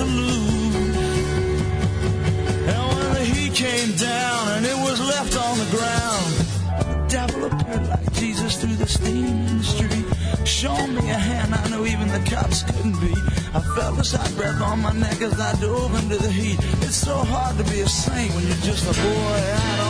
And when the heat came down and it was left on the ground, the devil appeared like Jesus through the steaming street. Showing me a hand I knew even the cops couldn't beat. I felt the hot breath on my neck as I dove into the heat. It's so hard to be a saint when you're just a boy out on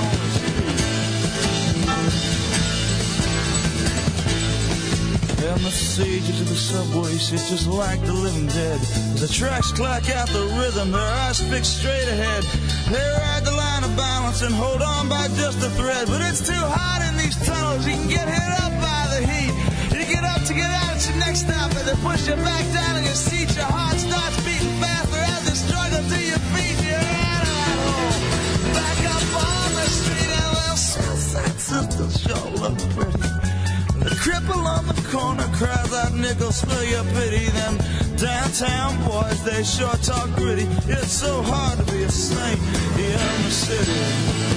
The sages of the subway sit just like the living dead. As the tracks clack out the rhythm, their eyes fixed straight ahead. They ride the line of balance and hold on by just a thread. But it's too hot in these tunnels, you can get hit up by the heat. You get up to get out at your next stop, and they push you back down in your seat. Your heart starts beating faster as you struggle to your feet. You're out of. Back up on the street, and well, Southside sisters sure look pretty. The cripple on the corner cries out nickels for your pity. Them downtown boys, they sure talk gritty. It's so hard to be a saint in the city.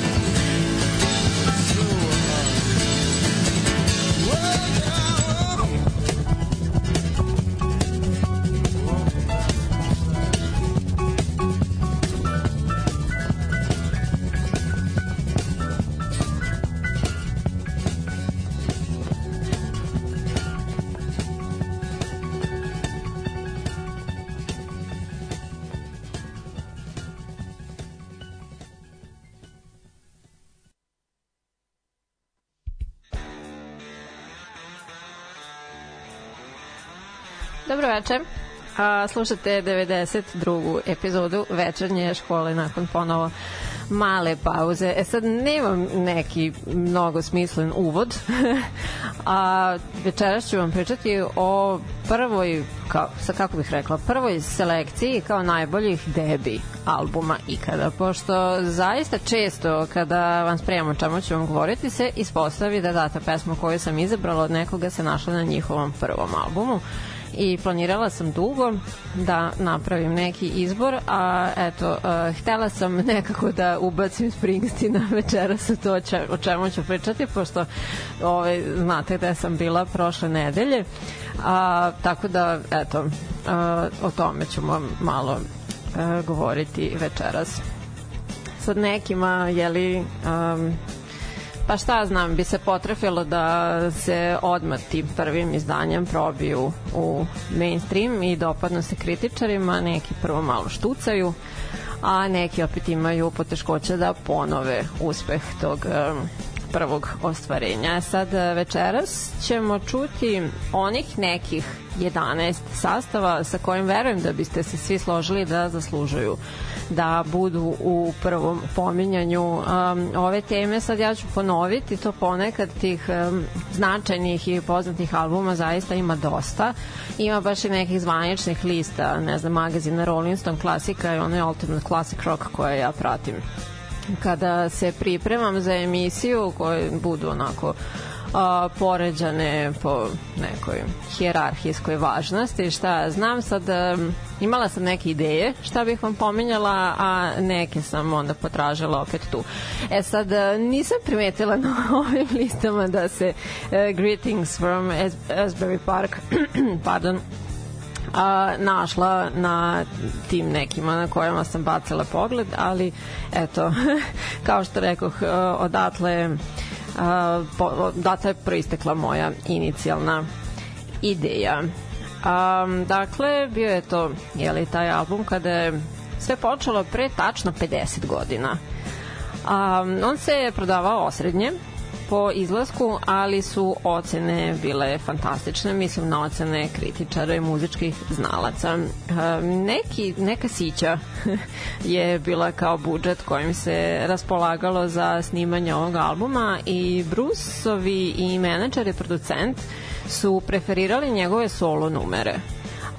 Večer. A, slušate 92. epizodu večernje škole nakon ponovo male pauze. E sad nemam neki mnogo smislen uvod, a večeras ću vam pričati o prvoj, ka, sa kako bih rekla, prvoj selekciji kao najboljih debi albuma ikada, pošto zaista često kada vam spremamo čemu ću vam govoriti se ispostavi da data pesma koju sam izabrala od nekoga se našla na njihovom prvom albumu i planirala sam dugo da napravim neki izbor, a eto, uh, htela sam nekako da ubacim Springsteena večeras u to če, o čemu ću pričati, pošto ovaj, znate da sam bila prošle nedelje, a, tako da, eto, uh, o tome ćemo malo uh, govoriti večeras. Sad nekima, jeli, um, pa šta znam, bi se potrefilo da se odmah tim prvim izdanjem probiju u mainstream i dopadnu se kritičarima, neki prvo malo štucaju, a neki opet imaju poteškoće da ponove uspeh tog prvog ostvarenja. Sad večeras ćemo čuti onih nekih 11 sastava sa kojim verujem da biste se svi složili da zaslužuju da budu u prvom pominjanju um, ove teme. Sad ja ću ponoviti to ponekad tih um, značajnih i poznatih albuma zaista ima dosta. Ima baš i nekih zvaničnih lista, ne znam, magazina Rolling Stone klasika i onaj Ultimate Classic Rock koje ja pratim kada se pripremam za emisiju koje budu onako a, poređane po nekoj hijerarhijskoj važnosti, šta znam sad a, imala sam neke ideje šta bih vam pominjala, a neke sam onda potražila opet tu. E sad, nisam primetila na ovim listama da se uh, Greetings from As Asbury Park pardon, a, našla na tim nekima na kojima sam bacila pogled, ali eto, kao što rekoh, odatle odatle je proistekla moja inicijalna ideja. Um, dakle, bio je to jeli, taj album kada je sve počelo pre tačno 50 godina. Um, on se prodavao osrednje, po izlasku, ali su ocene bile fantastične, mislim na ocene kritičara i muzičkih znalaca. Neki, neka sića je bila kao budžet kojim se raspolagalo za snimanje ovog albuma i Bruceovi i menadžer i producent su preferirali njegove solo numere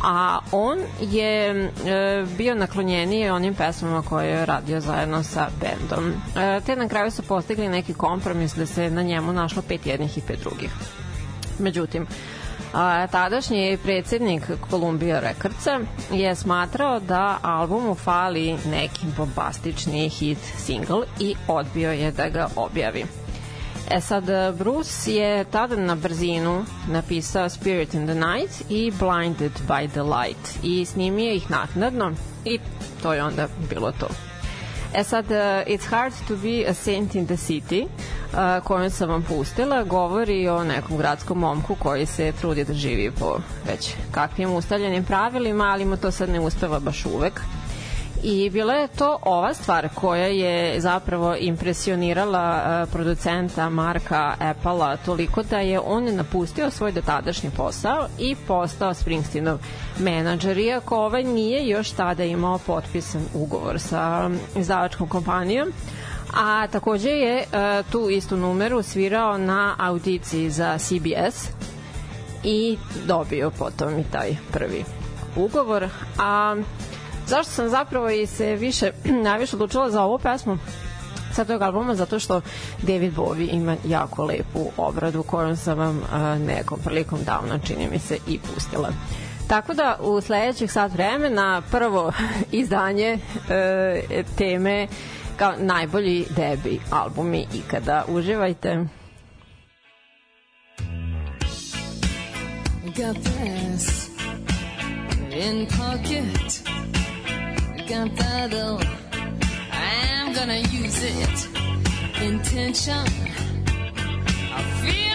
a on je e, bio naklonjeniji onim pesmama koje je radio zajedno sa bendom. E, te na kraju su postigli neki kompromis da se na njemu našlo pet jednih i pet drugih. Međutim, a, tadašnji predsednik Columbia Recordsa je smatrao da albumu fali neki bombastični hit single i odbio je da ga objavi. E sad, Bruce je tada na brzinu napisao Spirit in the Night i Blinded by the Light i snimio ih naknadno i to je onda bilo to. E sad, uh, It's Hard to be a Saint in the City, uh, koju sam vam pustila, govori o nekom gradskom momku koji se trudi da živi po već kakvim ustaljenim pravilima, ali mu to sad ne ustava baš uvek. Uh, i bila je to ova stvar koja je zapravo impresionirala uh, producenta Marka Apple-a toliko da je on napustio svoj dotadašnji posao i postao Springsteenov menadžer, iako ovaj nije još tada imao potpisan ugovor sa izdavačkom kompanijom. A takođe je uh, tu istu numeru svirao na audiciji za CBS i dobio potom i taj prvi ugovor. A zašto sam zapravo i se više najviše odlučila za ovu pesmu sa tog albuma zato što David Bowie ima jako lepu obradu kojom sam vam nekom prilikom davno čini mi se i pustila. Tako da u sledećih sat vremena prvo izdanje e, teme kao najbolji debi albumi ikada. Uživajte. Got this in pocket cantado. I'm gonna use it. Intention of feeling.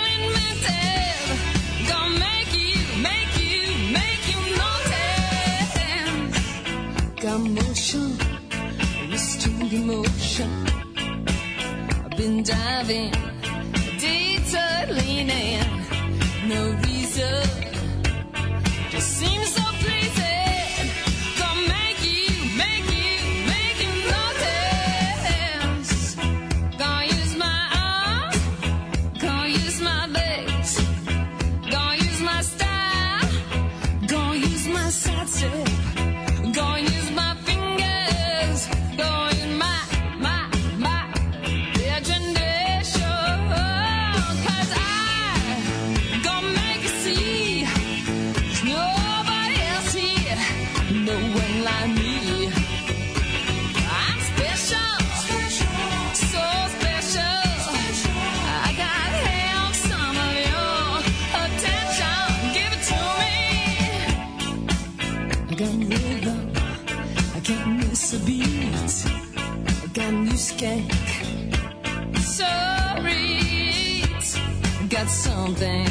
Gonna make you, make you, make you notice. Got motion, restrained emotion. I've been diving, something.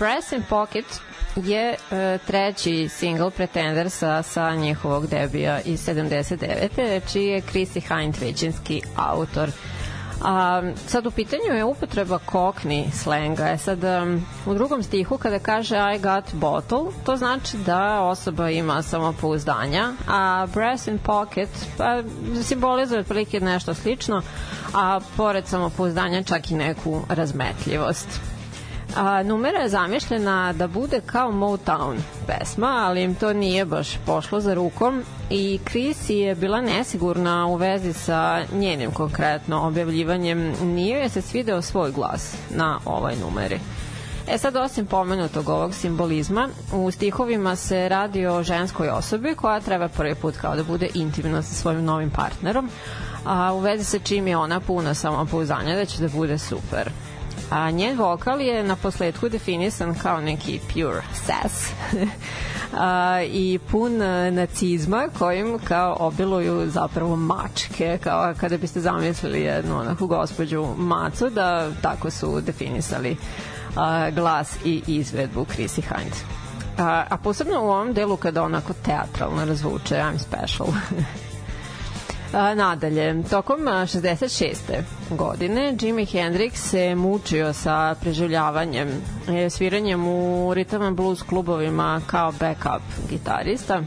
Brass in Pocket je e, treći single Pretendersa sa njihovog debija iz 79. čiji je Chrissy Hind većinski autor. A, sad u pitanju je upotreba kokni slenga. E sad, um, u drugom stihu kada kaže I got bottle, to znači da osoba ima samopouzdanja, a brass in pocket pa, simbolizuje otprilike nešto slično, a pored samopouzdanja čak i neku razmetljivost. A, numera je zamišljena da bude kao Motown pesma, ali im to nije baš pošlo za rukom i Chrissy je bila nesigurna u vezi sa njenim konkretno objavljivanjem. Nije je se svideo svoj glas na ovoj numeri. E sad, osim pomenutog ovog simbolizma, u stihovima se radi o ženskoj osobi koja treba prvi put kao da bude intimna sa svojim novim partnerom, a u vezi sa čim je ona puna samopouzdanja da će da bude super a njen vokal je na posledku definisan kao neki pure sass. A, i pun a, nacizma kojim kao obiluju zapravo mačke kao kada biste zamislili jednu onako gospođu macu da tako su definisali a, glas i izvedbu Chrissy Hind a, a posebno u ovom delu kada onako teatralno razvuče I'm special nadalje, tokom a, 66. godine Jimi Hendrix se mučio sa preživljavanjem, e, sviranjem u rhythm and blues klubovima kao backup gitarista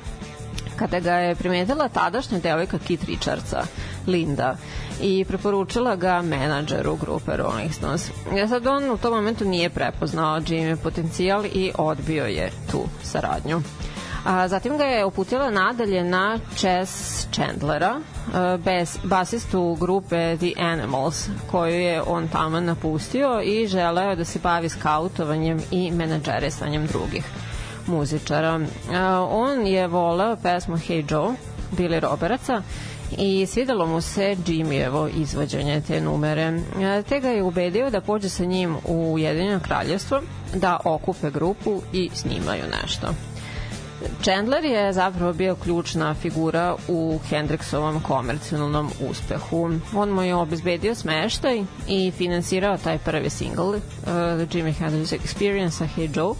kada ga je primetila tadašnja devojka Kit Richardsa, Linda, i preporučila ga menadžeru grupe Rolling Stones. Ja sad on u tom momentu nije prepoznao Jimmy potencijal i odbio je tu saradnju. A, zatim ga je uputila nadalje na Chess Chandlera, a, bez, basistu grupe The Animals, koju je on tamo napustio i želeo da se bavi skautovanjem i menadžerisanjem drugih muzičara. A, on je voleo pesmu Hey Joe, Billy Robertsa, i svidelo mu se Jimmyevo izvođenje te numere. E, Te ga je ubedio da pođe sa njim u Ujedinjeno kraljevstvo, da okupe grupu i snimaju nešto. Chandler je zapravo bio ključna figura u Hendrixovom komercijalnom uspehu. On mu je obezbedio smeštaj i finansirao taj prvi single uh, The Jimi Hendrix Experience sa Hey Joe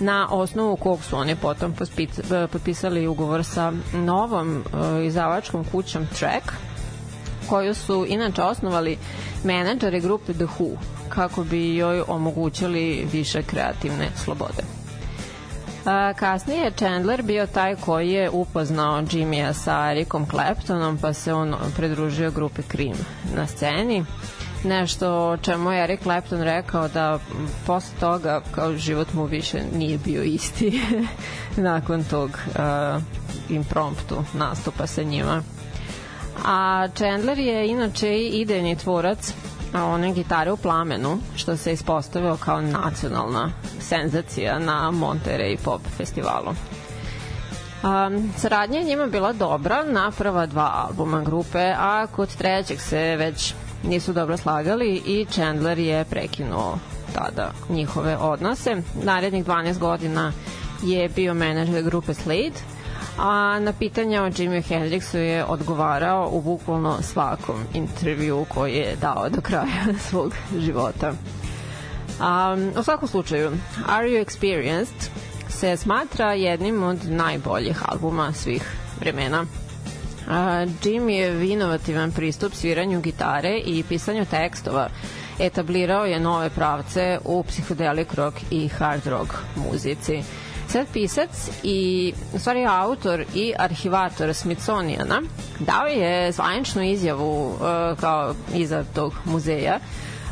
na osnovu kog su oni potom pospit- potpisali ugovor sa novom uh, izdavačkom kućom Track koju su inače osnovali menadžeri grupe The Who kako bi joj omogućili više kreativne slobode. Kasnije je Chandler bio taj koji je upoznao Jimmya sa Ericom Claptonom, pa se on pridružio grupi Cream na sceni. Nešto o čemu je Eric Clapton rekao da posle toga kao život mu više nije bio isti nakon tog uh, impromptu nastupa sa njima. A Chandler je inače i idejni tvorac a, one gitare u plamenu, što se ispostavio kao nacionalna senzacija na Monterey Pop festivalu. Um, saradnja je njima bila dobra na prva dva albuma grupe, a kod trećeg se već nisu dobro slagali i Chandler je prekinuo tada njihove odnose. Narednih 12 godina je bio menadžer grupe Slade, a na pitanja o Jimi Hendrixu je odgovarao u bukvalno svakom intervju koji je dao do kraja svog života. Um, u svakom slučaju, Are You Experienced se smatra jednim od najboljih albuma svih vremena. A, Jim je inovativan pristup sviranju gitare i pisanju tekstova etablirao je nove pravce u psihodelik rock i hard rock muzici. Sad pisac i u stvari autor i arhivator Smithsoniana dao je zvaničnu izjavu uh, kao iza tog muzeja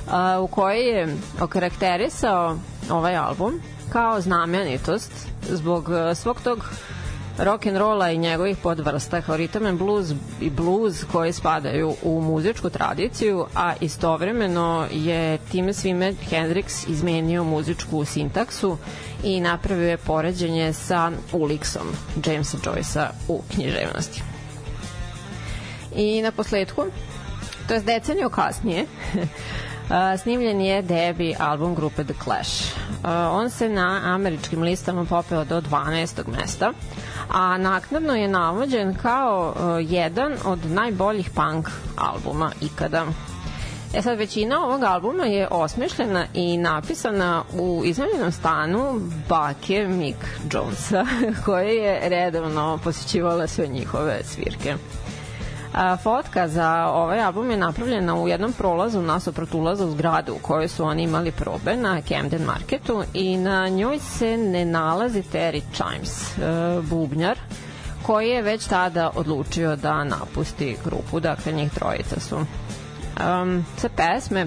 uh, u kojoj je okarakterisao ovaj album kao znamenitost zbog uh, svog tog rock and rolla i njegovih podvrsta kao rhythm and blues i blues koji spadaju u muzičku tradiciju, a istovremeno je time svime Hendrix izmenio muzičku sintaksu i napravio je poređenje sa Ulixom Jamesa Joyce'a u književnosti. I na posledku, to je deceniju kasnije, snimljen je debi album grupe The Clash. On se na američkim listama popeo do 12. mesta, a naknadno je navođen kao a, jedan od najboljih punk albuma ikada. E sad, većina ovog albuma je osmišljena i napisana u iznajmljenom stanu bake Mick Jonesa, koje je redovno posjećivala sve njihove svirke. A, fotka za ovaj album je napravljena u jednom prolazu nasuprot ulaza u zgradu u kojoj su oni imali probe na Camden Marketu i na njoj se ne nalazi Terry Chimes, e, bubnjar, koji je već tada odlučio da napusti grupu, dakle njih trojica su. Um, sa pesme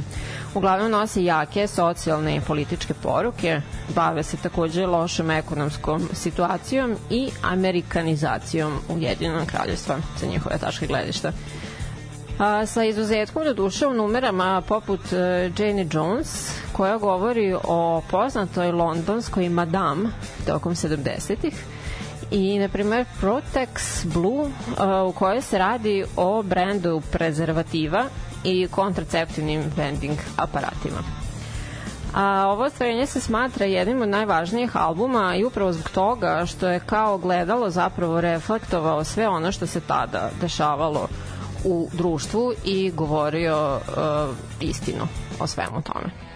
uglavnom nose jake socijalne i političke poruke, bave se takođe lošom ekonomskom situacijom i amerikanizacijom Ujedinjenog kraljevstva sa njihove tačke gledišta. A, sa izuzetkom do duše u numerama poput uh, Jane Jones koja govori o poznatoj londonskoj madam tokom 70-ih i na primer Protex Blue uh, u kojoj se radi o brendu prezervativa i kontraceptivnim vending aparatima. A ovo ostvarenje se smatra jednim od najvažnijih albuma i upravo zbog toga što je kao gledalo zapravo reflektovao sve ono što se tada dešavalo u društvu i govorio uh, istinu o svemu tome.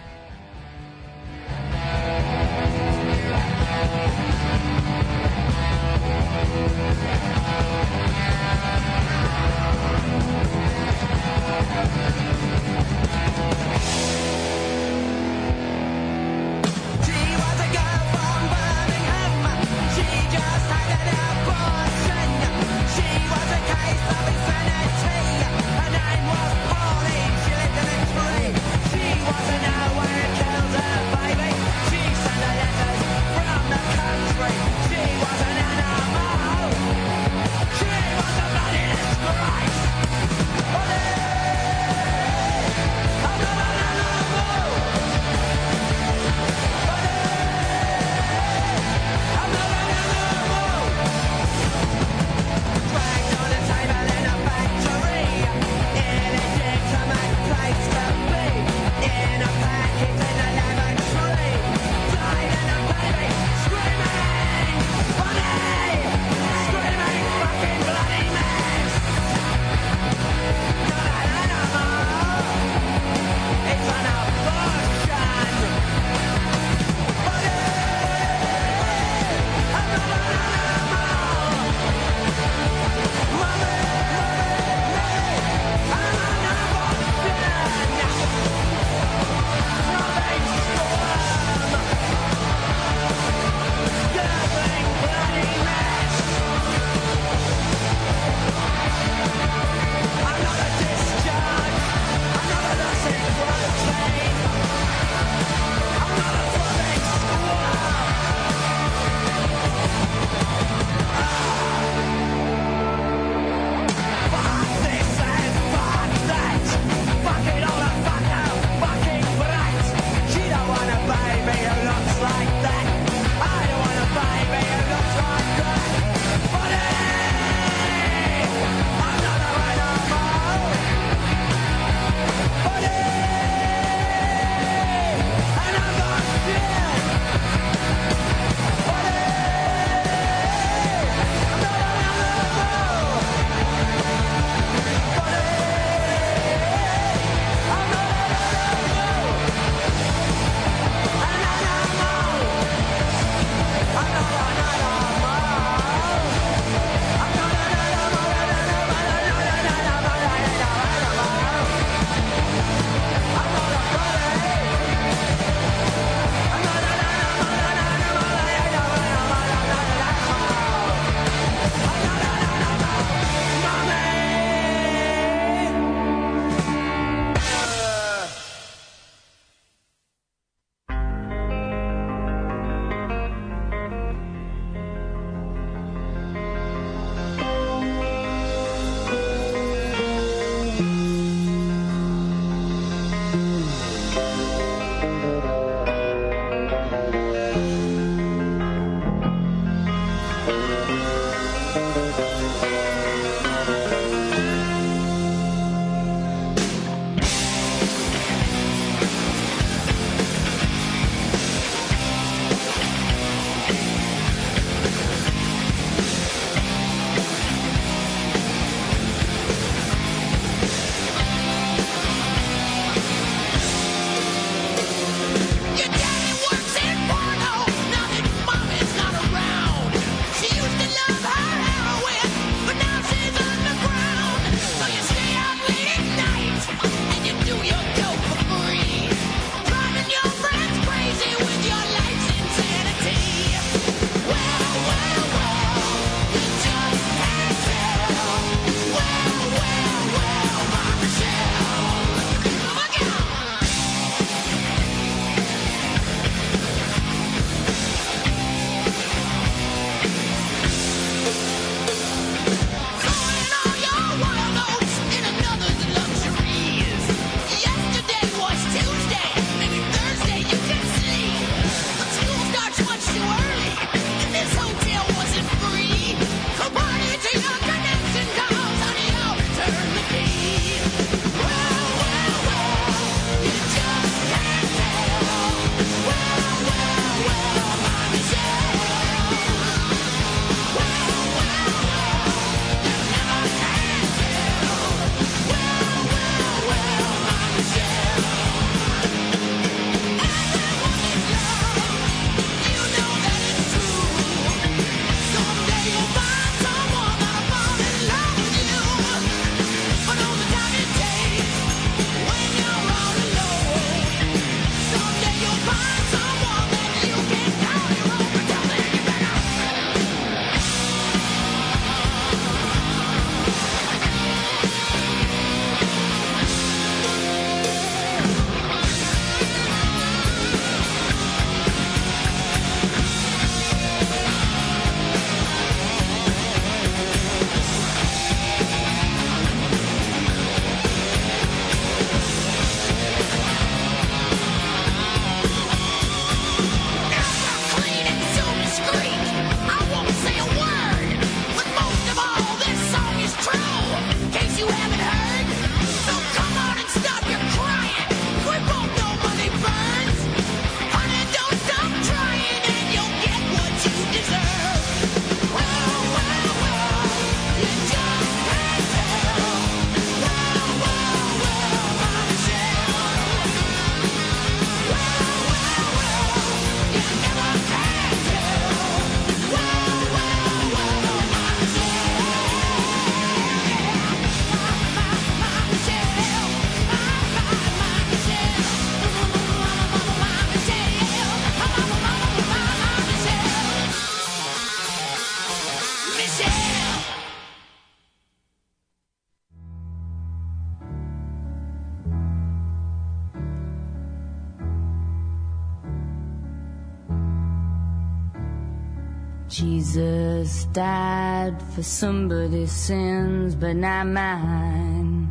for somebody's sins, but not mine.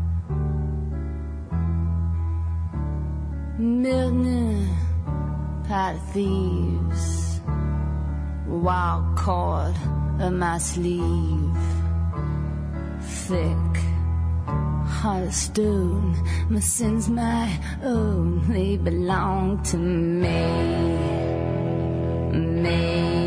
Milton, pot thieves, wild card of my sleeve, thick. Heart of stone, my sins my own, they belong to me, me.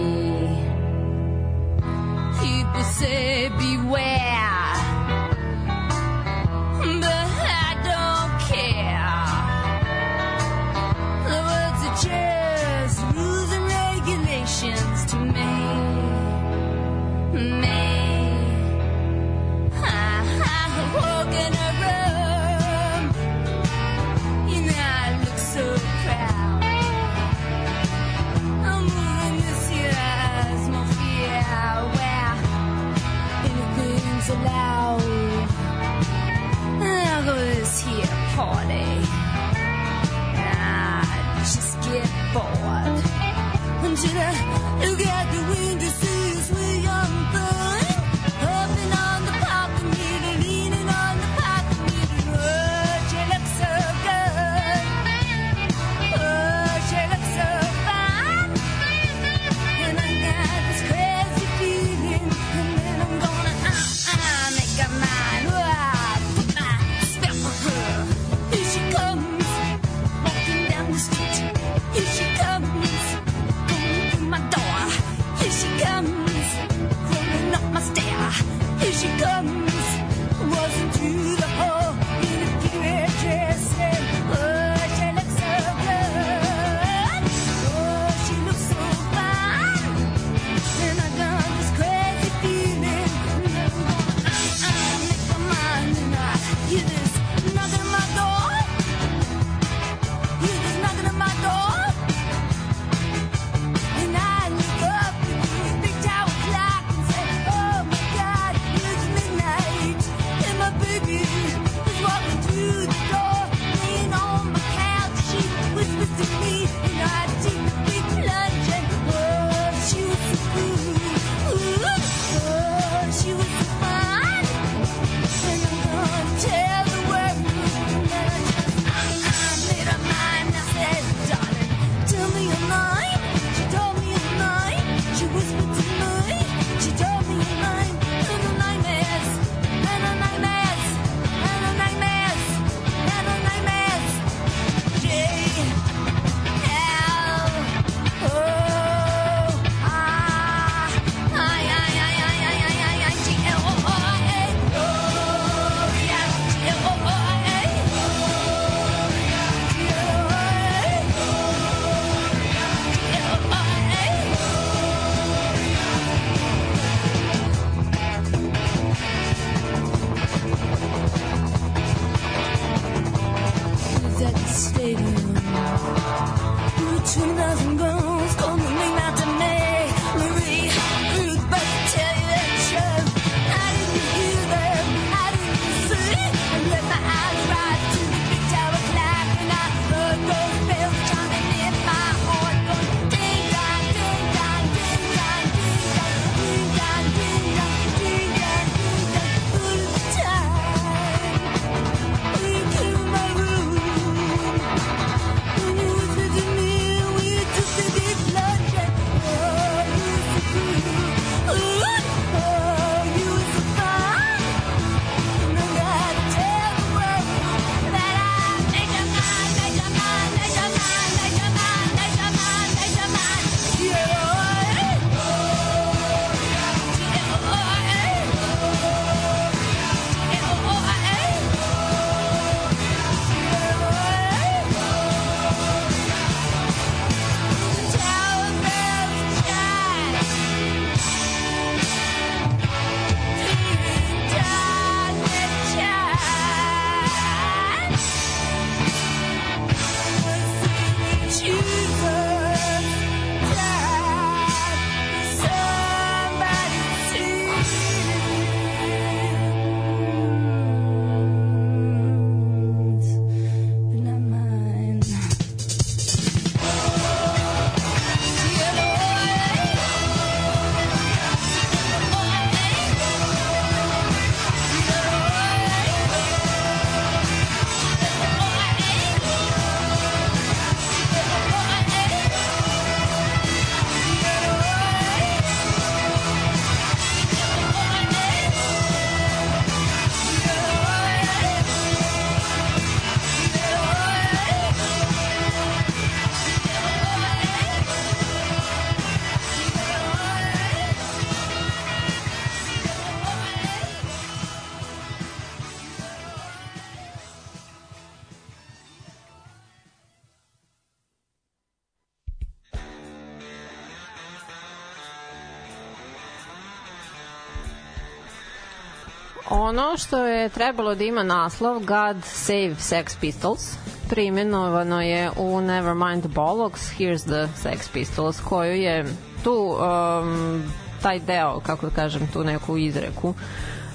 Što je trebalo da ima naslov God Save Sex Pistols. Preimenovano je u Nevermind Bollocks Here's the Sex Pistols koju je tu um, taj deo, kako da kažem, tu neku izreku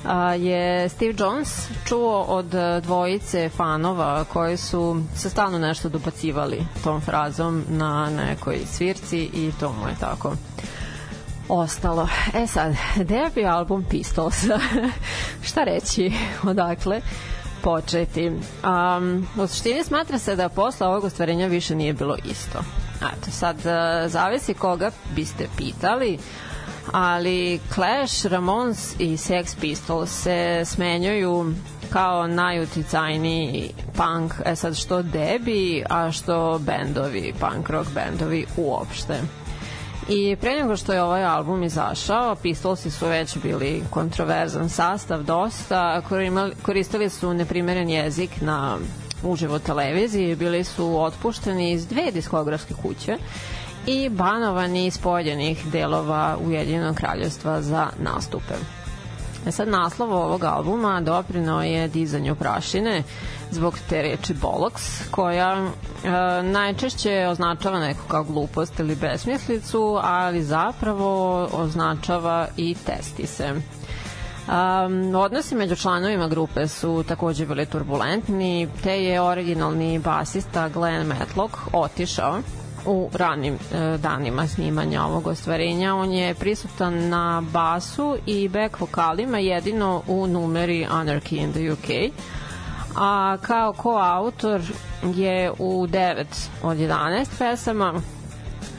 a, je Steve Jones čuo od dvojice fanova koji su se stalno nešto dobacivali tom frazom na nekoj svirci i to mu je tako ostalo. E sad, bio album Pistols? Šta reći? Odakle? početi. Um, u suštini smatra se da posle ovog ostvarenja više nije bilo isto. Eto, sad, uh, zavisi koga biste pitali, ali Clash, Ramones i Sex Pistols se smenjuju kao najuticajniji punk, e sad što debi, a što bendovi, punk rock bendovi uopšte. I pre nego što je ovaj album izašao, Pistolsi su već bili kontroverzan sastav dosta, koristili su neprimeren jezik na uživo televiziji, bili su otpušteni iz dve diskografske kuće i banovani iz pojedinih delova Ujedinjenog kraljevstva za nastupe. E sad naslov ovog albuma doprinao je dizanju prašine zbog te reči boloks, koja e, najčešće označava neku kao glupost ili besmislicu, ali zapravo označava i testise. Um, odnosi među članovima grupe su takođe bili turbulentni, te je originalni basista Glenn Matlock otišao u ranim e, danima snimanja ovog ostvarenja. On je prisutan na basu i back vokalima jedino u numeri Anarchy in the UK a kao koautor je u 9 od 11 pesama,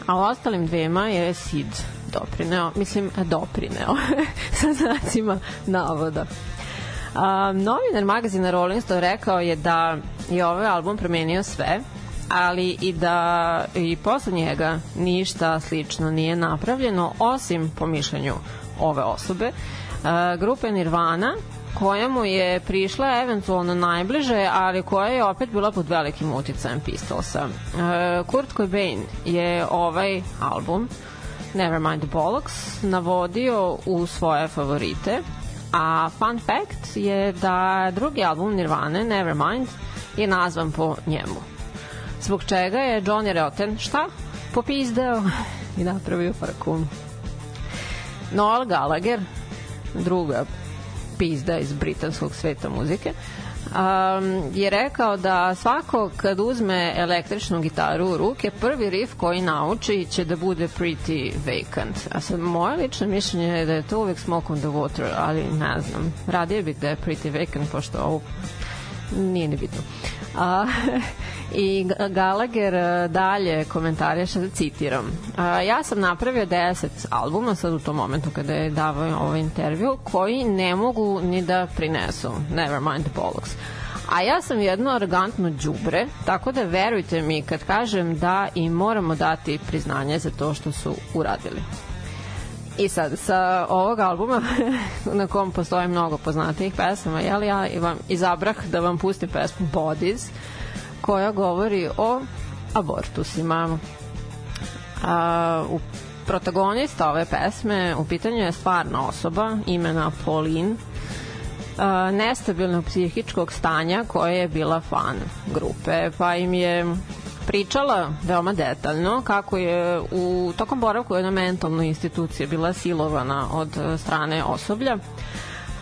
a u ostalim dvema je Sid doprineo, mislim doprineo sa znacima navoda. A, novinar magazina Rolling Stone rekao je da je ovaj album promenio sve, ali i da i posle njega ništa slično nije napravljeno, osim po mišljenju ove osobe. A, grupe Nirvana koja mu je prišla eventualno najbliže, ali koja je opet bila pod velikim uticajem Pistolsa. E, Kurt Cobain je ovaj album Nevermind the Bollocks navodio u svoje favorite, a fun fact je da drugi album Nirvane, Nevermind, je nazvan po njemu. Zbog čega je Johnny Rotten, šta? Popizdeo i napravio farkun. Noel Gallagher, druga pizda iz britanskog sveta muzike, um, je rekao da svako kad uzme električnu gitaru u ruke, prvi riff koji nauči će da bude Pretty Vacant. A sad, moje lično mišljenje je da je to uvek Smoke on the Water, ali ne znam. Radije bih da je Pretty Vacant, pošto ovo nije ni bitno. A, I Gallagher e, dalje komentariše, da citiram. A, ja sam napravio 10 albuma sad u tom momentu kada je davao ovaj intervju koji ne mogu ni da prinesu Nevermind the Bollocks. A ja sam jedno arrogantno đubre, tako da verujte mi kad kažem da im moramo dati priznanje za to što su uradili. I sad, sa ovog albuma, na kom postoje mnogo poznatijih pesama, jel, ja vam izabrah da vam pustim pesmu Bodies, koja govori o abortusima. A, u protagonista ove pesme u pitanju je stvarna osoba imena Pauline a, nestabilnog psihičkog stanja koja je bila fan grupe pa im je pričala veoma detaljno kako je u tokom boravku u jednoj mentalnoj instituciji bila silovana od strane osoblja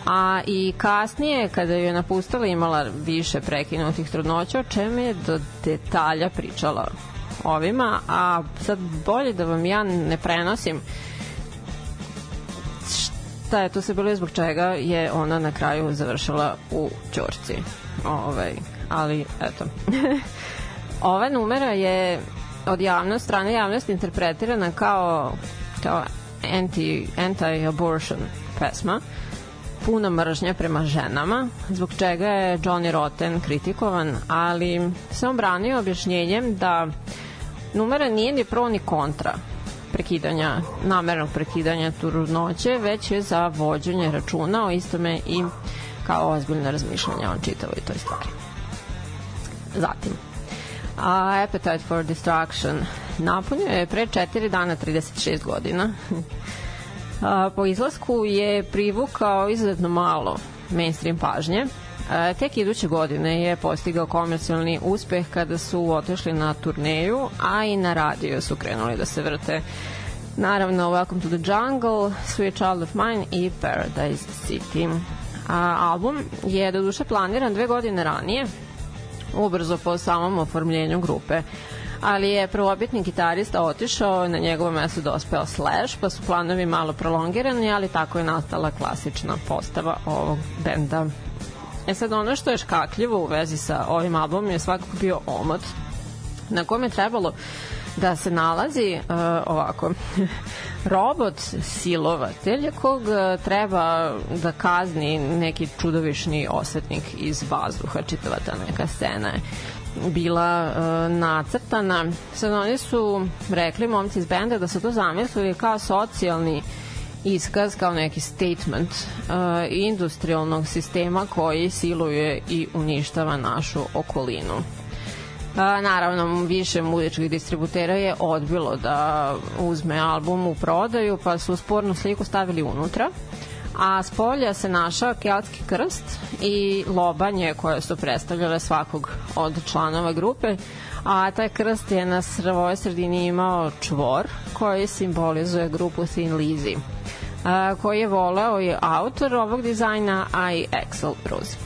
a i kasnije kada je napustila imala više prekinutih trudnoća o čemu je do detalja pričala ovima, a sad bolje da vam ja ne prenosim šta je to se bilo zbog čega je ona na kraju završila u Ćorci. Ovaj, ali eto. Ova numera je od javnost, strane javnosti interpretirana kao kao anti, anti-abortion pesma puna mržnja prema ženama, zbog čega je Johnny Rotten kritikovan, ali se on branio objašnjenjem da numera nije ni pro ni kontra prekidanja, namernog prekidanja trudnoće, već je za vođenje računa o istome i kao ozbiljno razmišljanje o čitavoj toj stvari. Zatim, a Appetite for Destruction napunio je pre 4 dana 36 godina a, po izlasku je privukao izuzetno malo mainstream pažnje. E, tek iduće godine je postigao komercijalni uspeh kada su otišli na turneju, a i na radio su krenuli da se vrte. Naravno, Welcome to the Jungle, Sweet Child of Mine i Paradise City. A, album je do duše planiran dve godine ranije, ubrzo po samom oformljenju grupe ali je prvobitni gitarista otišao, na njegovo mesto dospeo Slash, pa su planovi malo prolongirani, ali tako je nastala klasična postava ovog benda. E sad, ono što je škakljivo u vezi sa ovim albumom je svakako bio omot, na kome je trebalo da se nalazi uh, ovako robot silovatelj kog uh, treba da kazni neki čudovišni osvetnik iz vazduha čitava ta neka scena je bila uh, nacrtana. Sad oni su rekli momci iz benda da su to zamislili kao socijalni iskaz kao neki statement uh, industrialnog sistema koji siluje i uništava našu okolinu. A, naravno, više muzičkih distributera je odbilo da uzme album u prodaju, pa su spornu sliku stavili unutra a s polja se našao keltski krst i lobanje koje su predstavljale svakog od članova grupe, a taj krst je na svojoj sredini imao čvor koji simbolizuje grupu Thin Lizzy koji je voleo i autor ovog dizajna, a i Axel Rose.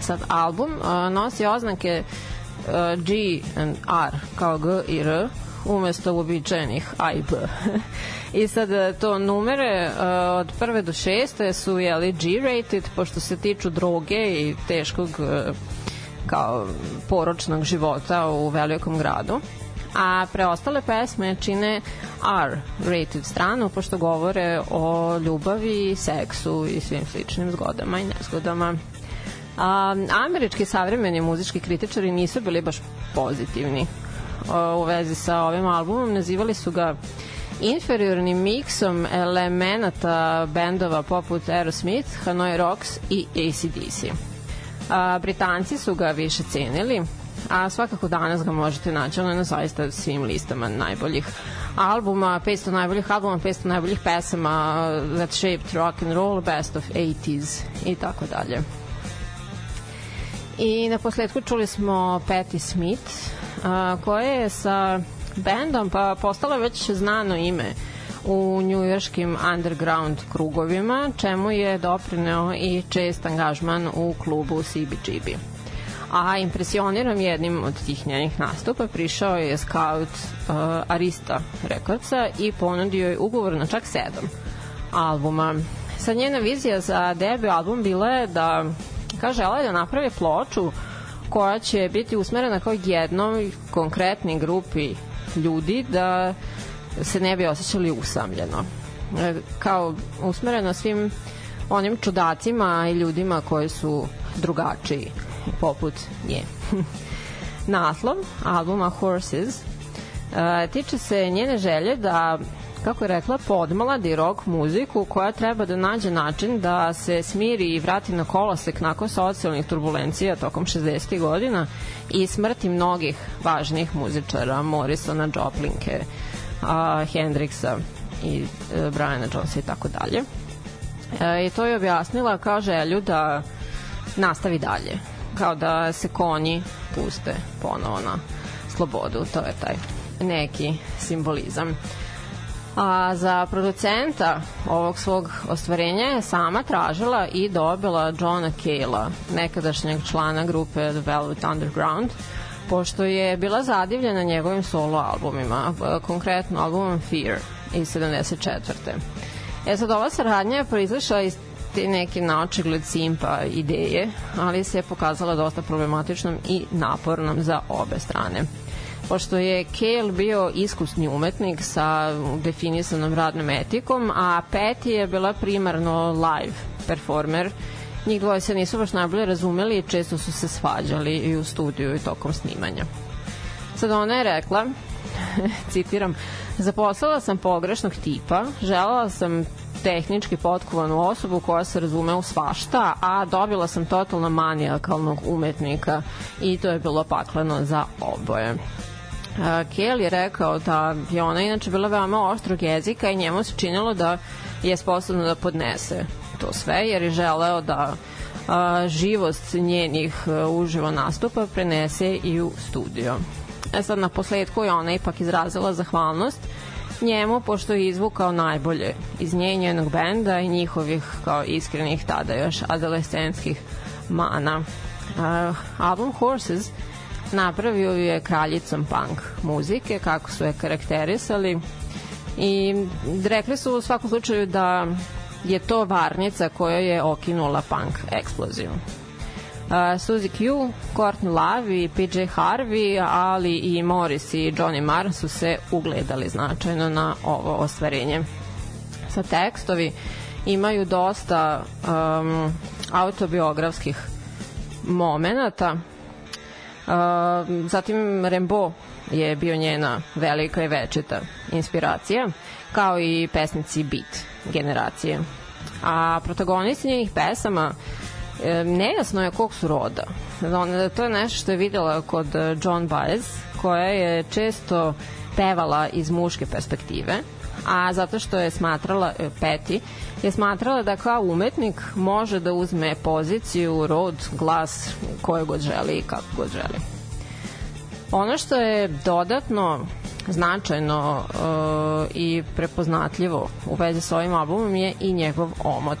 Sad, album nosi oznake G and R kao G i R umesto uobičajenih A i B. I sad e, to numere uh, od prve do šeste su jeli G-rated, pošto se tiču droge i teškog uh, kao poročnog života u velikom gradu a preostale pesme čine R-rated stranu, pošto govore o ljubavi, seksu i svim sličnim zgodama i nezgodama. A, američki savremeni muzički kritičari nisu bili baš pozitivni o, u vezi sa ovim albumom, nazivali su ga inferiornim miksom elemenata bendova poput Aerosmith, Hanoi Rocks i ACDC. A, Britanci su ga više cenili, a svakako danas ga možete naći ono na zaista svim listama najboljih albuma, 500 najboljih albuma, 500 najboljih pesama, That Shaped Rock and Roll, Best of 80s i tako dalje. I na posledku čuli smo Patti Smith, a, koja je sa bendom pa postala već znano ime u njujorškim underground krugovima, čemu je doprineo i čest angažman u klubu CBGB. A impresioniran jednim od tih njenih nastupa prišao je scout uh, Arista Recordsa i ponudio je ugovor na čak sedam albuma. Sad njena vizija za debut album bila je da žela je da napravi ploču koja će biti usmerena kao jednoj konkretnoj grupi ljudi da se ne bi osjećali usamljeno. E, Kao usmereno svim onim čudacima i ljudima koji su drugačiji poput nje. Naslov albuma Horses e, tiče se njene želje da kako je rekla, podmladi rock muziku koja treba da nađe način da se smiri i vrati na kolosek nakon socijalnih turbulencija tokom 60. godina i smrti mnogih važnih muzičara, Morrisona, Joplinke, a, Hendrixa i e, Briana Jonesa i tako dalje. E, I to je objasnila kao želju da nastavi dalje, kao da se konji puste ponovo na slobodu, to je taj neki simbolizam. A za producenta ovog svog ostvarenja je sama tražila i dobila Johna Cale-a, nekadašnjeg člana grupe The Velvet Underground, pošto je bila zadivljena njegovim solo albumima, konkretno albumom Fear iz 74. E sad, ova saradnja je proizlišla iz te neke naočigled simpa ideje, ali se je pokazala dosta problematičnom i napornom za obe strane pošto je Kale bio iskusni umetnik sa definisanom radnom etikom, a Patty je bila primarno live performer. Njih dvoje se nisu baš najbolje razumeli i često su se svađali i u studiju i tokom snimanja. Sad ona je rekla, citiram, zaposlala sam pogrešnog tipa, želela sam tehnički potkovanu osobu koja se razume u svašta, a dobila sam totalno manijakalnog umetnika i to je bilo pakleno za oboje. Kel je rekao da je ona inače bila veoma oštrog jezika i njemu se činilo da je sposobno da podnese to sve jer je želeo da a, živost njenih a, uživo nastupa prenese i u studio. E sad na posledku je ona ipak izrazila zahvalnost njemu pošto je izvukao najbolje iz nje njenog benda i njihovih kao iskrenih tada još adolescenskih mana. Uh, album Horses napravio je kraljicom punk muzike, kako su je karakterisali i rekli su u svakom slučaju da je to varnica koja je okinula punk eksploziju. Uh, Suzy Q, Courtney Love i PJ Harvey, ali i Morris i Johnny Marr su se ugledali značajno na ovo ostvarenje. Sa tekstovi imaju dosta um, autobiografskih momenata. Zatim Rembo je bio njena velika i večita inspiracija, kao i pesnici Beat generacije. A protagonisti njenih pesama e, nejasno je kog su roda. To je nešto što je videla kod e, John Baez, koja je često pevala iz muške perspektive, a zato što je smatrala, e, Peti, je smatrala da kao umetnik može da uzme poziciju, rod, glas, koje god želi i kako god želi. Ono što je dodatno značajno uh, i prepoznatljivo u vezi sa ovim albumom je i njegov omot.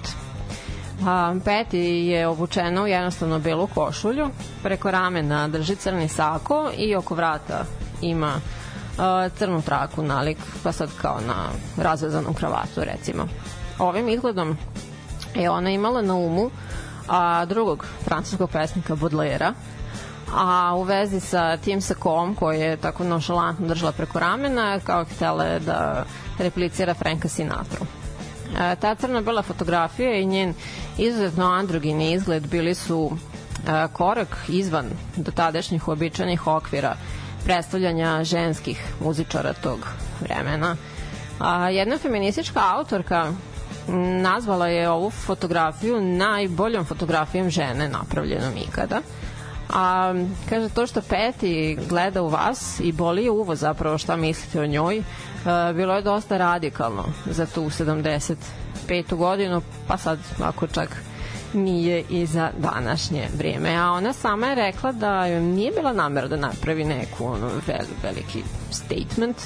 A, Peti je obučena u jednostavno belu košulju, preko ramena drži crni sako i oko vrata ima crnu traku nalik, pa sad kao na razvezanu kravatu recimo. Ovim izgledom je ona imala na umu a, drugog francuskog pesnika Baudelaire, a u vezi sa tim sakom koji je tako nonšalantno držala preko ramena kao htela je da replicira Franka Sinatru. E, ta crno-bela fotografija i njen izuzetno androgini izgled bili su e, korak izvan do tadašnjih uobičajenih okvira predstavljanja ženskih muzičara tog vremena. A, jedna feministička autorka nazvala je ovu fotografiju najboljom fotografijom žene napravljenom ikada. A kaže to što Peti gleda u vas i boli je uvo zapravo šta mislite o njoj, e, bilo je dosta radikalno za tu 75. godinu, pa sad ako čak nije i za današnje vrijeme. A ona sama je rekla da joj nije bila namera da napravi neku ono, vel, veliki statement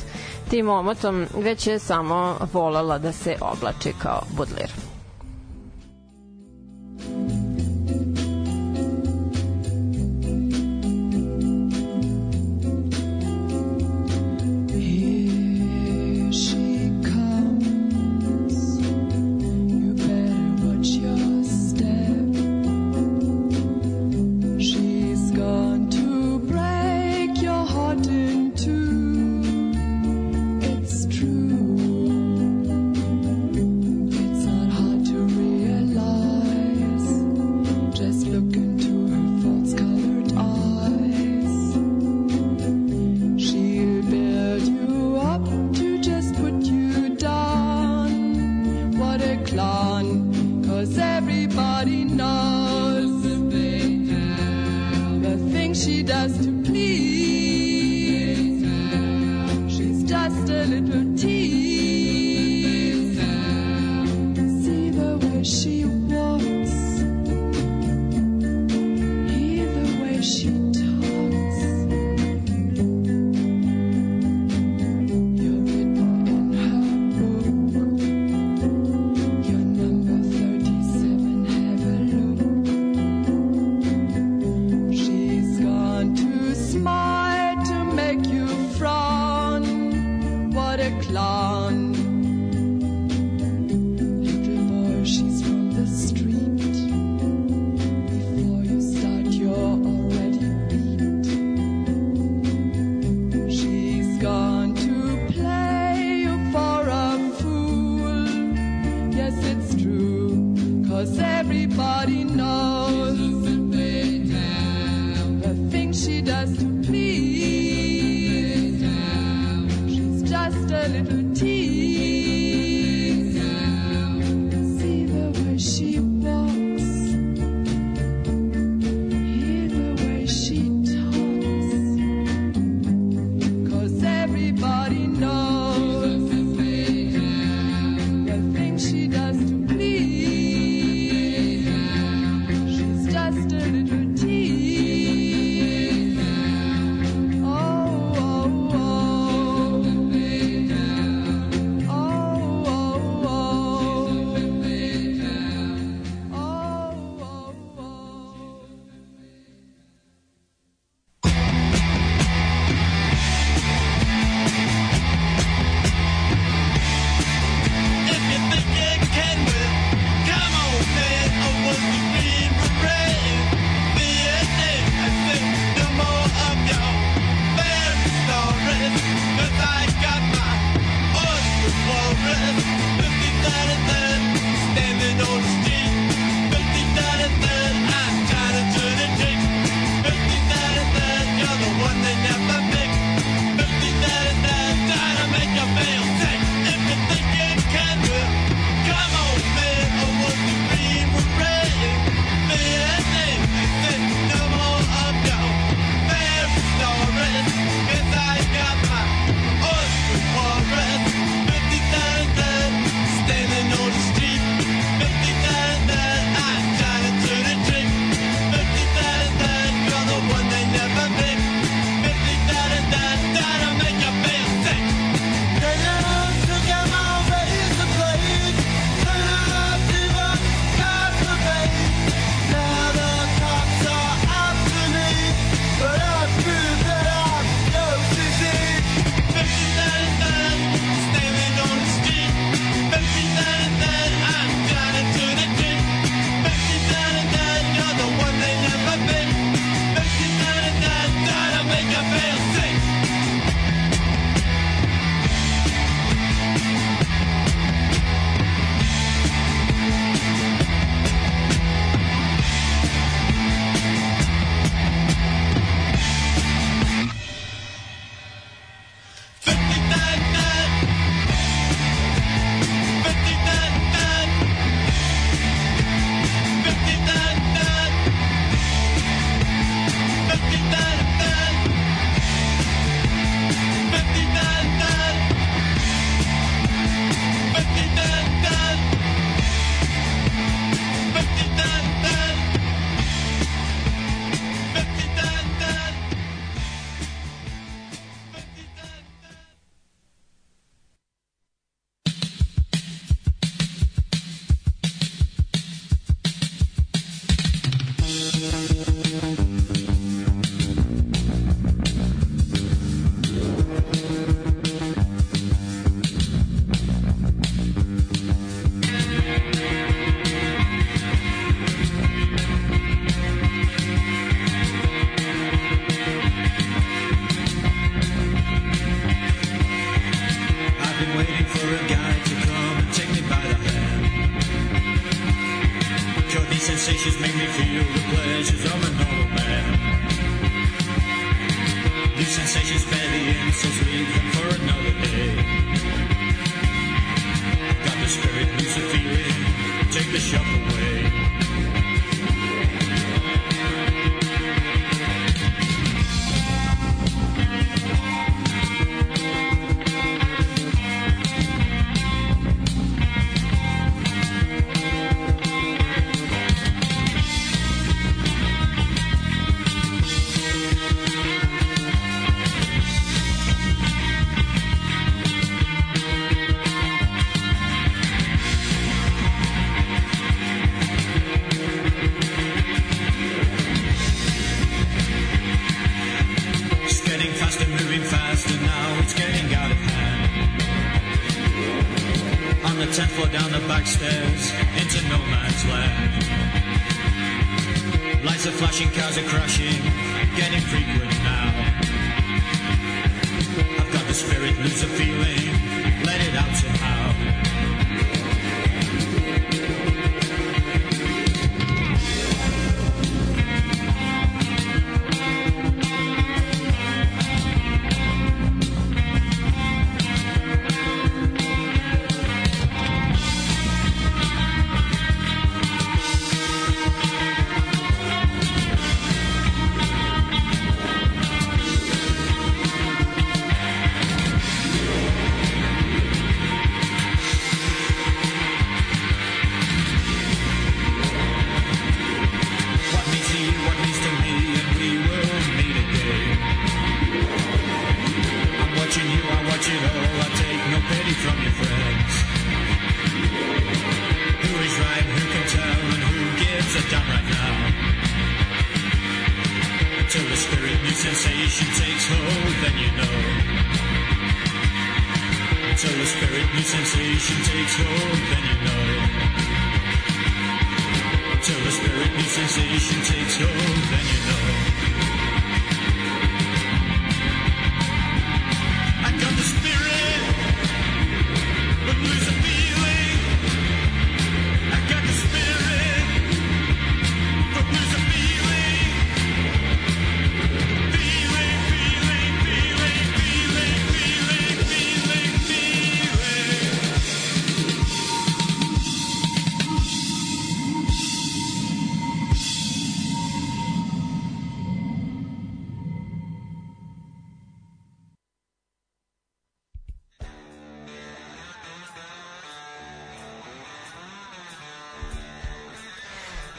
tim omotom, već je samo volala da se oblači kao budler.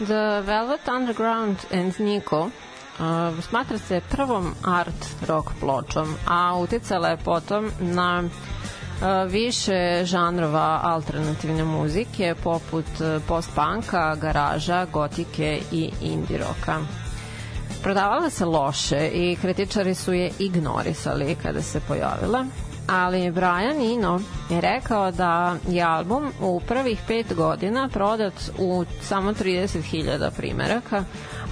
The Velvet Underground and Nico uh, smatra se prvom art rock pločom, a uticala je potom na uh, više žanrova alternativne muzike poput post-punka, garaža, gotike i indie roka. Prodavala se loše i kritičari su je ignorisali kada se pojavila, ali Brian Eno je rekao da je album u prvih pet godina prodat u samo 30.000 primeraka,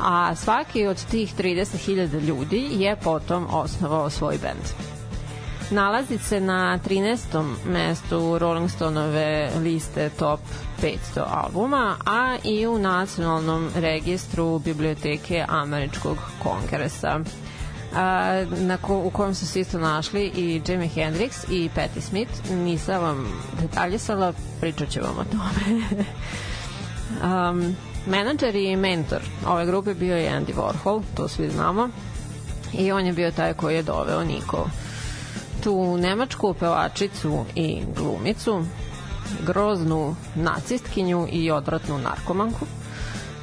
a svaki od tih 30.000 ljudi je potom osnovao svoj bend. Nalazi se na 13. mestu Rolling Stoneove liste top 500 albuma, a i u nacionalnom registru biblioteke Američkog kongresa a, na ko, u kojem su se isto našli i Jimi Hendrix i Patti Smith. Nisam vam detaljisala, pričat ću vam o tome. um, menadžer i mentor ove grupe bio je Andy Warhol, to svi znamo. I on je bio taj koji je doveo Niko tu nemačku pevačicu i glumicu, groznu nacistkinju i odvratnu narkomanku,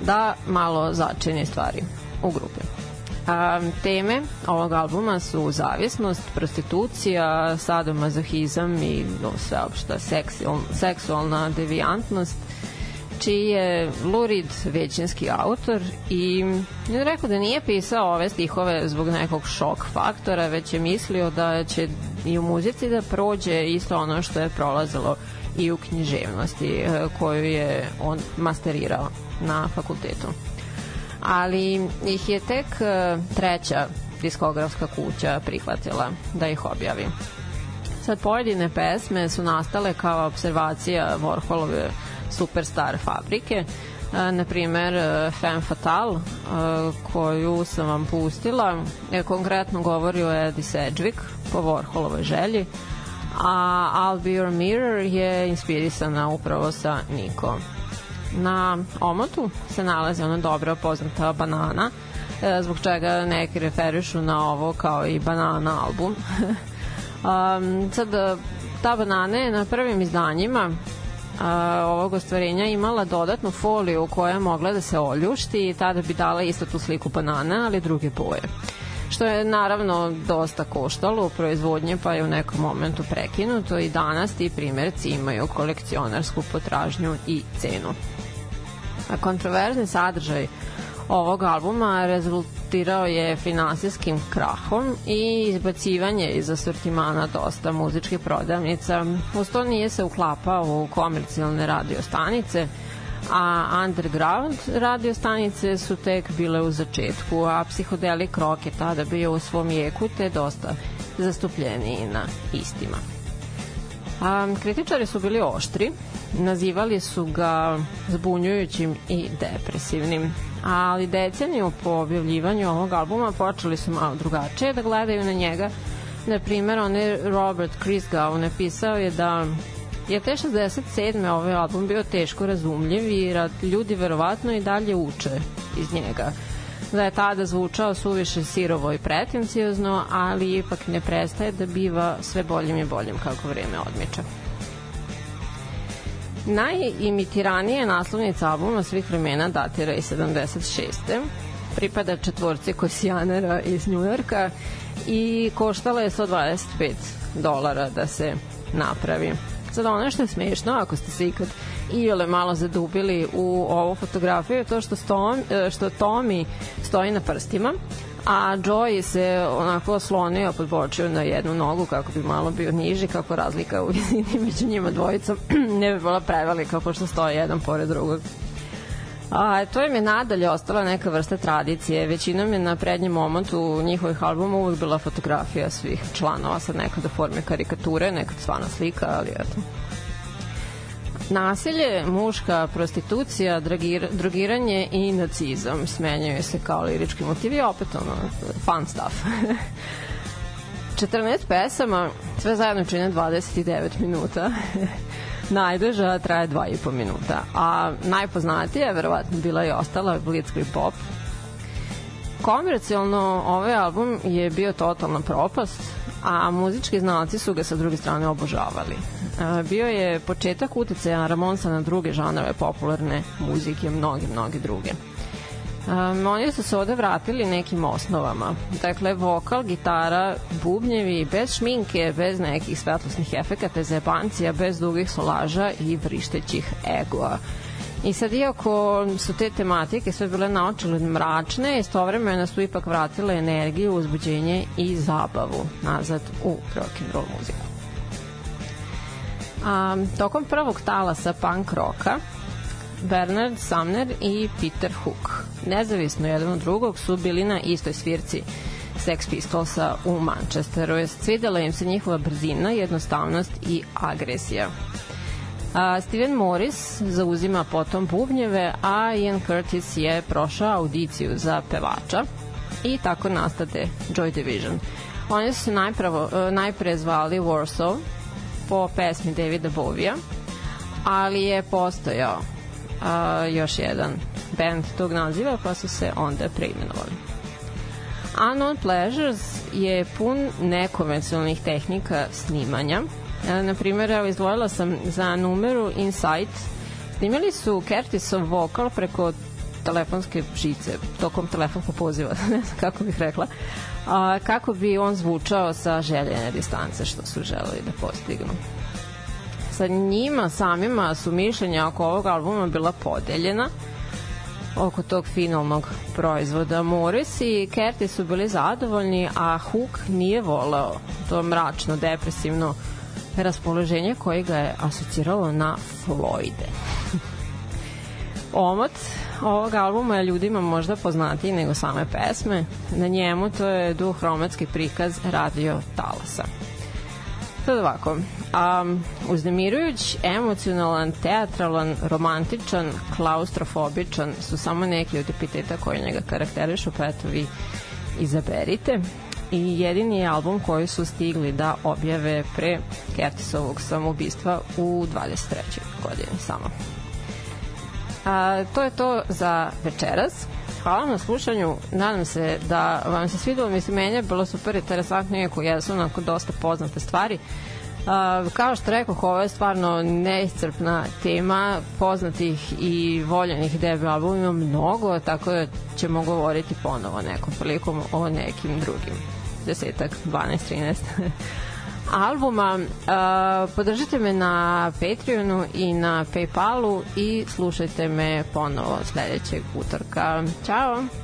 da malo začini stvari u grupi. A, teme ovog albuma su zavisnost, prostitucija, sadomazohizam i no, sveopšta seksual, seksualna devijantnost, čiji je Lurid većinski autor i je rekao da nije pisao ove stihove zbog nekog šok faktora, već je mislio da će i u muzici da prođe isto ono što je prolazilo i u književnosti e, koju je on masterirao na fakultetu. Ali ih je tek e, treća diskografska kuća prihvatila da ih objavi. Sad pojedine pesme su nastale kao observacija Warholove superstar fabrike. E, na primer e, Femme Fatale koju sam vam pustila e, konkretno govori o Eddie Sedgwick po Warholovoj želji a I'll Be Your Mirror je inspirisana upravo sa Nikom. Na omotu se nalazi ona dobra poznata banana, e, zbog čega neki referišu na ovo kao i banana album. um, sad, e, ta banana je na prvim izdanjima a, ovog ostvarenja imala dodatnu foliju koja je mogla da se oljušti i tada bi dala isto tu sliku banana, ali druge boje što je naravno dosta koštalo u proizvodnje pa je u nekom momentu prekinuto i danas ti primjerci imaju kolekcionarsku potražnju i cenu. Kontroverzni sadržaj ovog albuma rezultirao je finansijskim krahom i izbacivanje iz asortimana dosta muzičkih prodavnica. Uz to nije se uklapao u komercijalne radio stanice, a underground radio stanice su tek bile u začetku, a psihodelik rock je tada bio u svom jeku te dosta zastupljeniji na istima. A, kritičari su bili oštri, nazivali su ga zbunjujućim i depresivnim, ali deceniju po objavljivanju ovog albuma počeli su malo drugačije da gledaju na njega. Na primjer, on je Robert Christgau napisao je da je te 67. ovaj album bio teško razumljiv i ljudi verovatno i dalje uče iz njega da je tada zvučao suviše sirovo i pretencijozno, ali ipak ne prestaje da biva sve boljim i boljim kako vreme odmiče. Najimitiranije naslovnica albuma svih vremena datira iz 76. Pripada četvorci kosijanera iz Njujorka i koštala je 125 dolara da se napravi. Sad ono što je smešno, ako ste se ikad iole malo zadubili u ovu fotografiju, je to što, Tom, što Tommy stoji na prstima, a Joey se onako oslonio, podbočio na jednu nogu kako bi malo bio niži, kako razlika u visini među njima dvojicom ne bi bila prevelika pošto stoje jedan pored drugog. A, to im je nadalje ostala neka vrsta tradicije. Većinom je na prednjem momentu njihovih albuma uvek bila fotografija svih članova, sad nekada forme karikature, nekad stvarna slika, ali eto. Nasilje, muška prostitucija, dragir, drogiranje i nacizam smenjaju se kao lirički motivi, opet ono, fun stuff. 14 pesama, sve zajedno čine 29 minuta. najduža traje 2,5 minuta. A najpoznatija je verovatno bila i ostala Blitzkrieg Pop. Komercijalno ovaj album je bio totalna propast, a muzički znalci su ga sa druge strane obožavali. E, Bio je početak uticaja Ramonsa na druge žanove popularne muzike, mnogi, mnogi druge. Um, oni su se ovde vratili nekim osnovama. Dakle, vokal, gitara, bubnjevi, bez šminke, bez nekih svetlosnih efekata, zebancija, bez dugih solaža i vrištećih egoa. I sad, iako su te tematike sve bile naočile mračne, istovremeno su ipak vratile energiju, uzbuđenje i zabavu nazad u rock'n'roll muziku. A, tokom prvog talasa punk roka, Bernard Sumner i Peter Hook. Nezavisno jedan od drugog su bili na istoj svirci Sex Pistolsa u Manchesteru. Svidela im se njihova brzina, jednostavnost i agresija. A, Steven Morris zauzima potom bubnjeve, a Ian Curtis je prošao audiciju za pevača i tako nastade Joy Division. Oni su se najpravo, e, najpre zvali Warsaw po pesmi Davida Bovija, ali je postojao a, još jedan band tog naziva, pa su se onda preimenovali. Unknown Pleasures je pun nekonvencionalnih tehnika snimanja. E, na primjer, evo, izdvojila sam za numeru Insight. Snimili su Curtisov vokal preko telefonske žice, tokom telefonskog poziva, ne znam kako bih rekla, a, kako bi on zvučao sa željene distance što su želeli da postignu sa njima samima su mišljenja oko ovog albuma bila podeljena oko tog finalnog proizvoda. Morris i Kerti su bili zadovoljni, a Hook nije voleo to mračno, depresivno raspoloženje koje ga je asociralo na Floyde. Omot ovog albuma je ljudima možda poznatiji nego same pesme. Na njemu to je duhromatski prikaz radio talasa. Sad ovako, um, uznemirujuć, emocionalan, teatralan, romantičan, klaustrofobičan su samo neki od epiteta koji njega karakterišu, pa eto vi izaberite. I jedini je album koji su stigli da objave pre Kertisovog samoubistva u 23. godini samo. A, to je to za večeras. Hvala na slušanju. Nadam se da vam se svidelo. Mislim, meni je bilo super interesantno, iako jesu onako dosta poznate stvari. Kao što rekoh, ovo je stvarno neiscrpna tema poznatih i voljenih debut albuma ima mnogo, tako da ćemo govoriti ponovo nekom prilikom o nekim drugim desetak, 12, 13 albuma. Podržite me na Patreonu i na Paypalu i slušajte me ponovo sledećeg utorka. Ćao!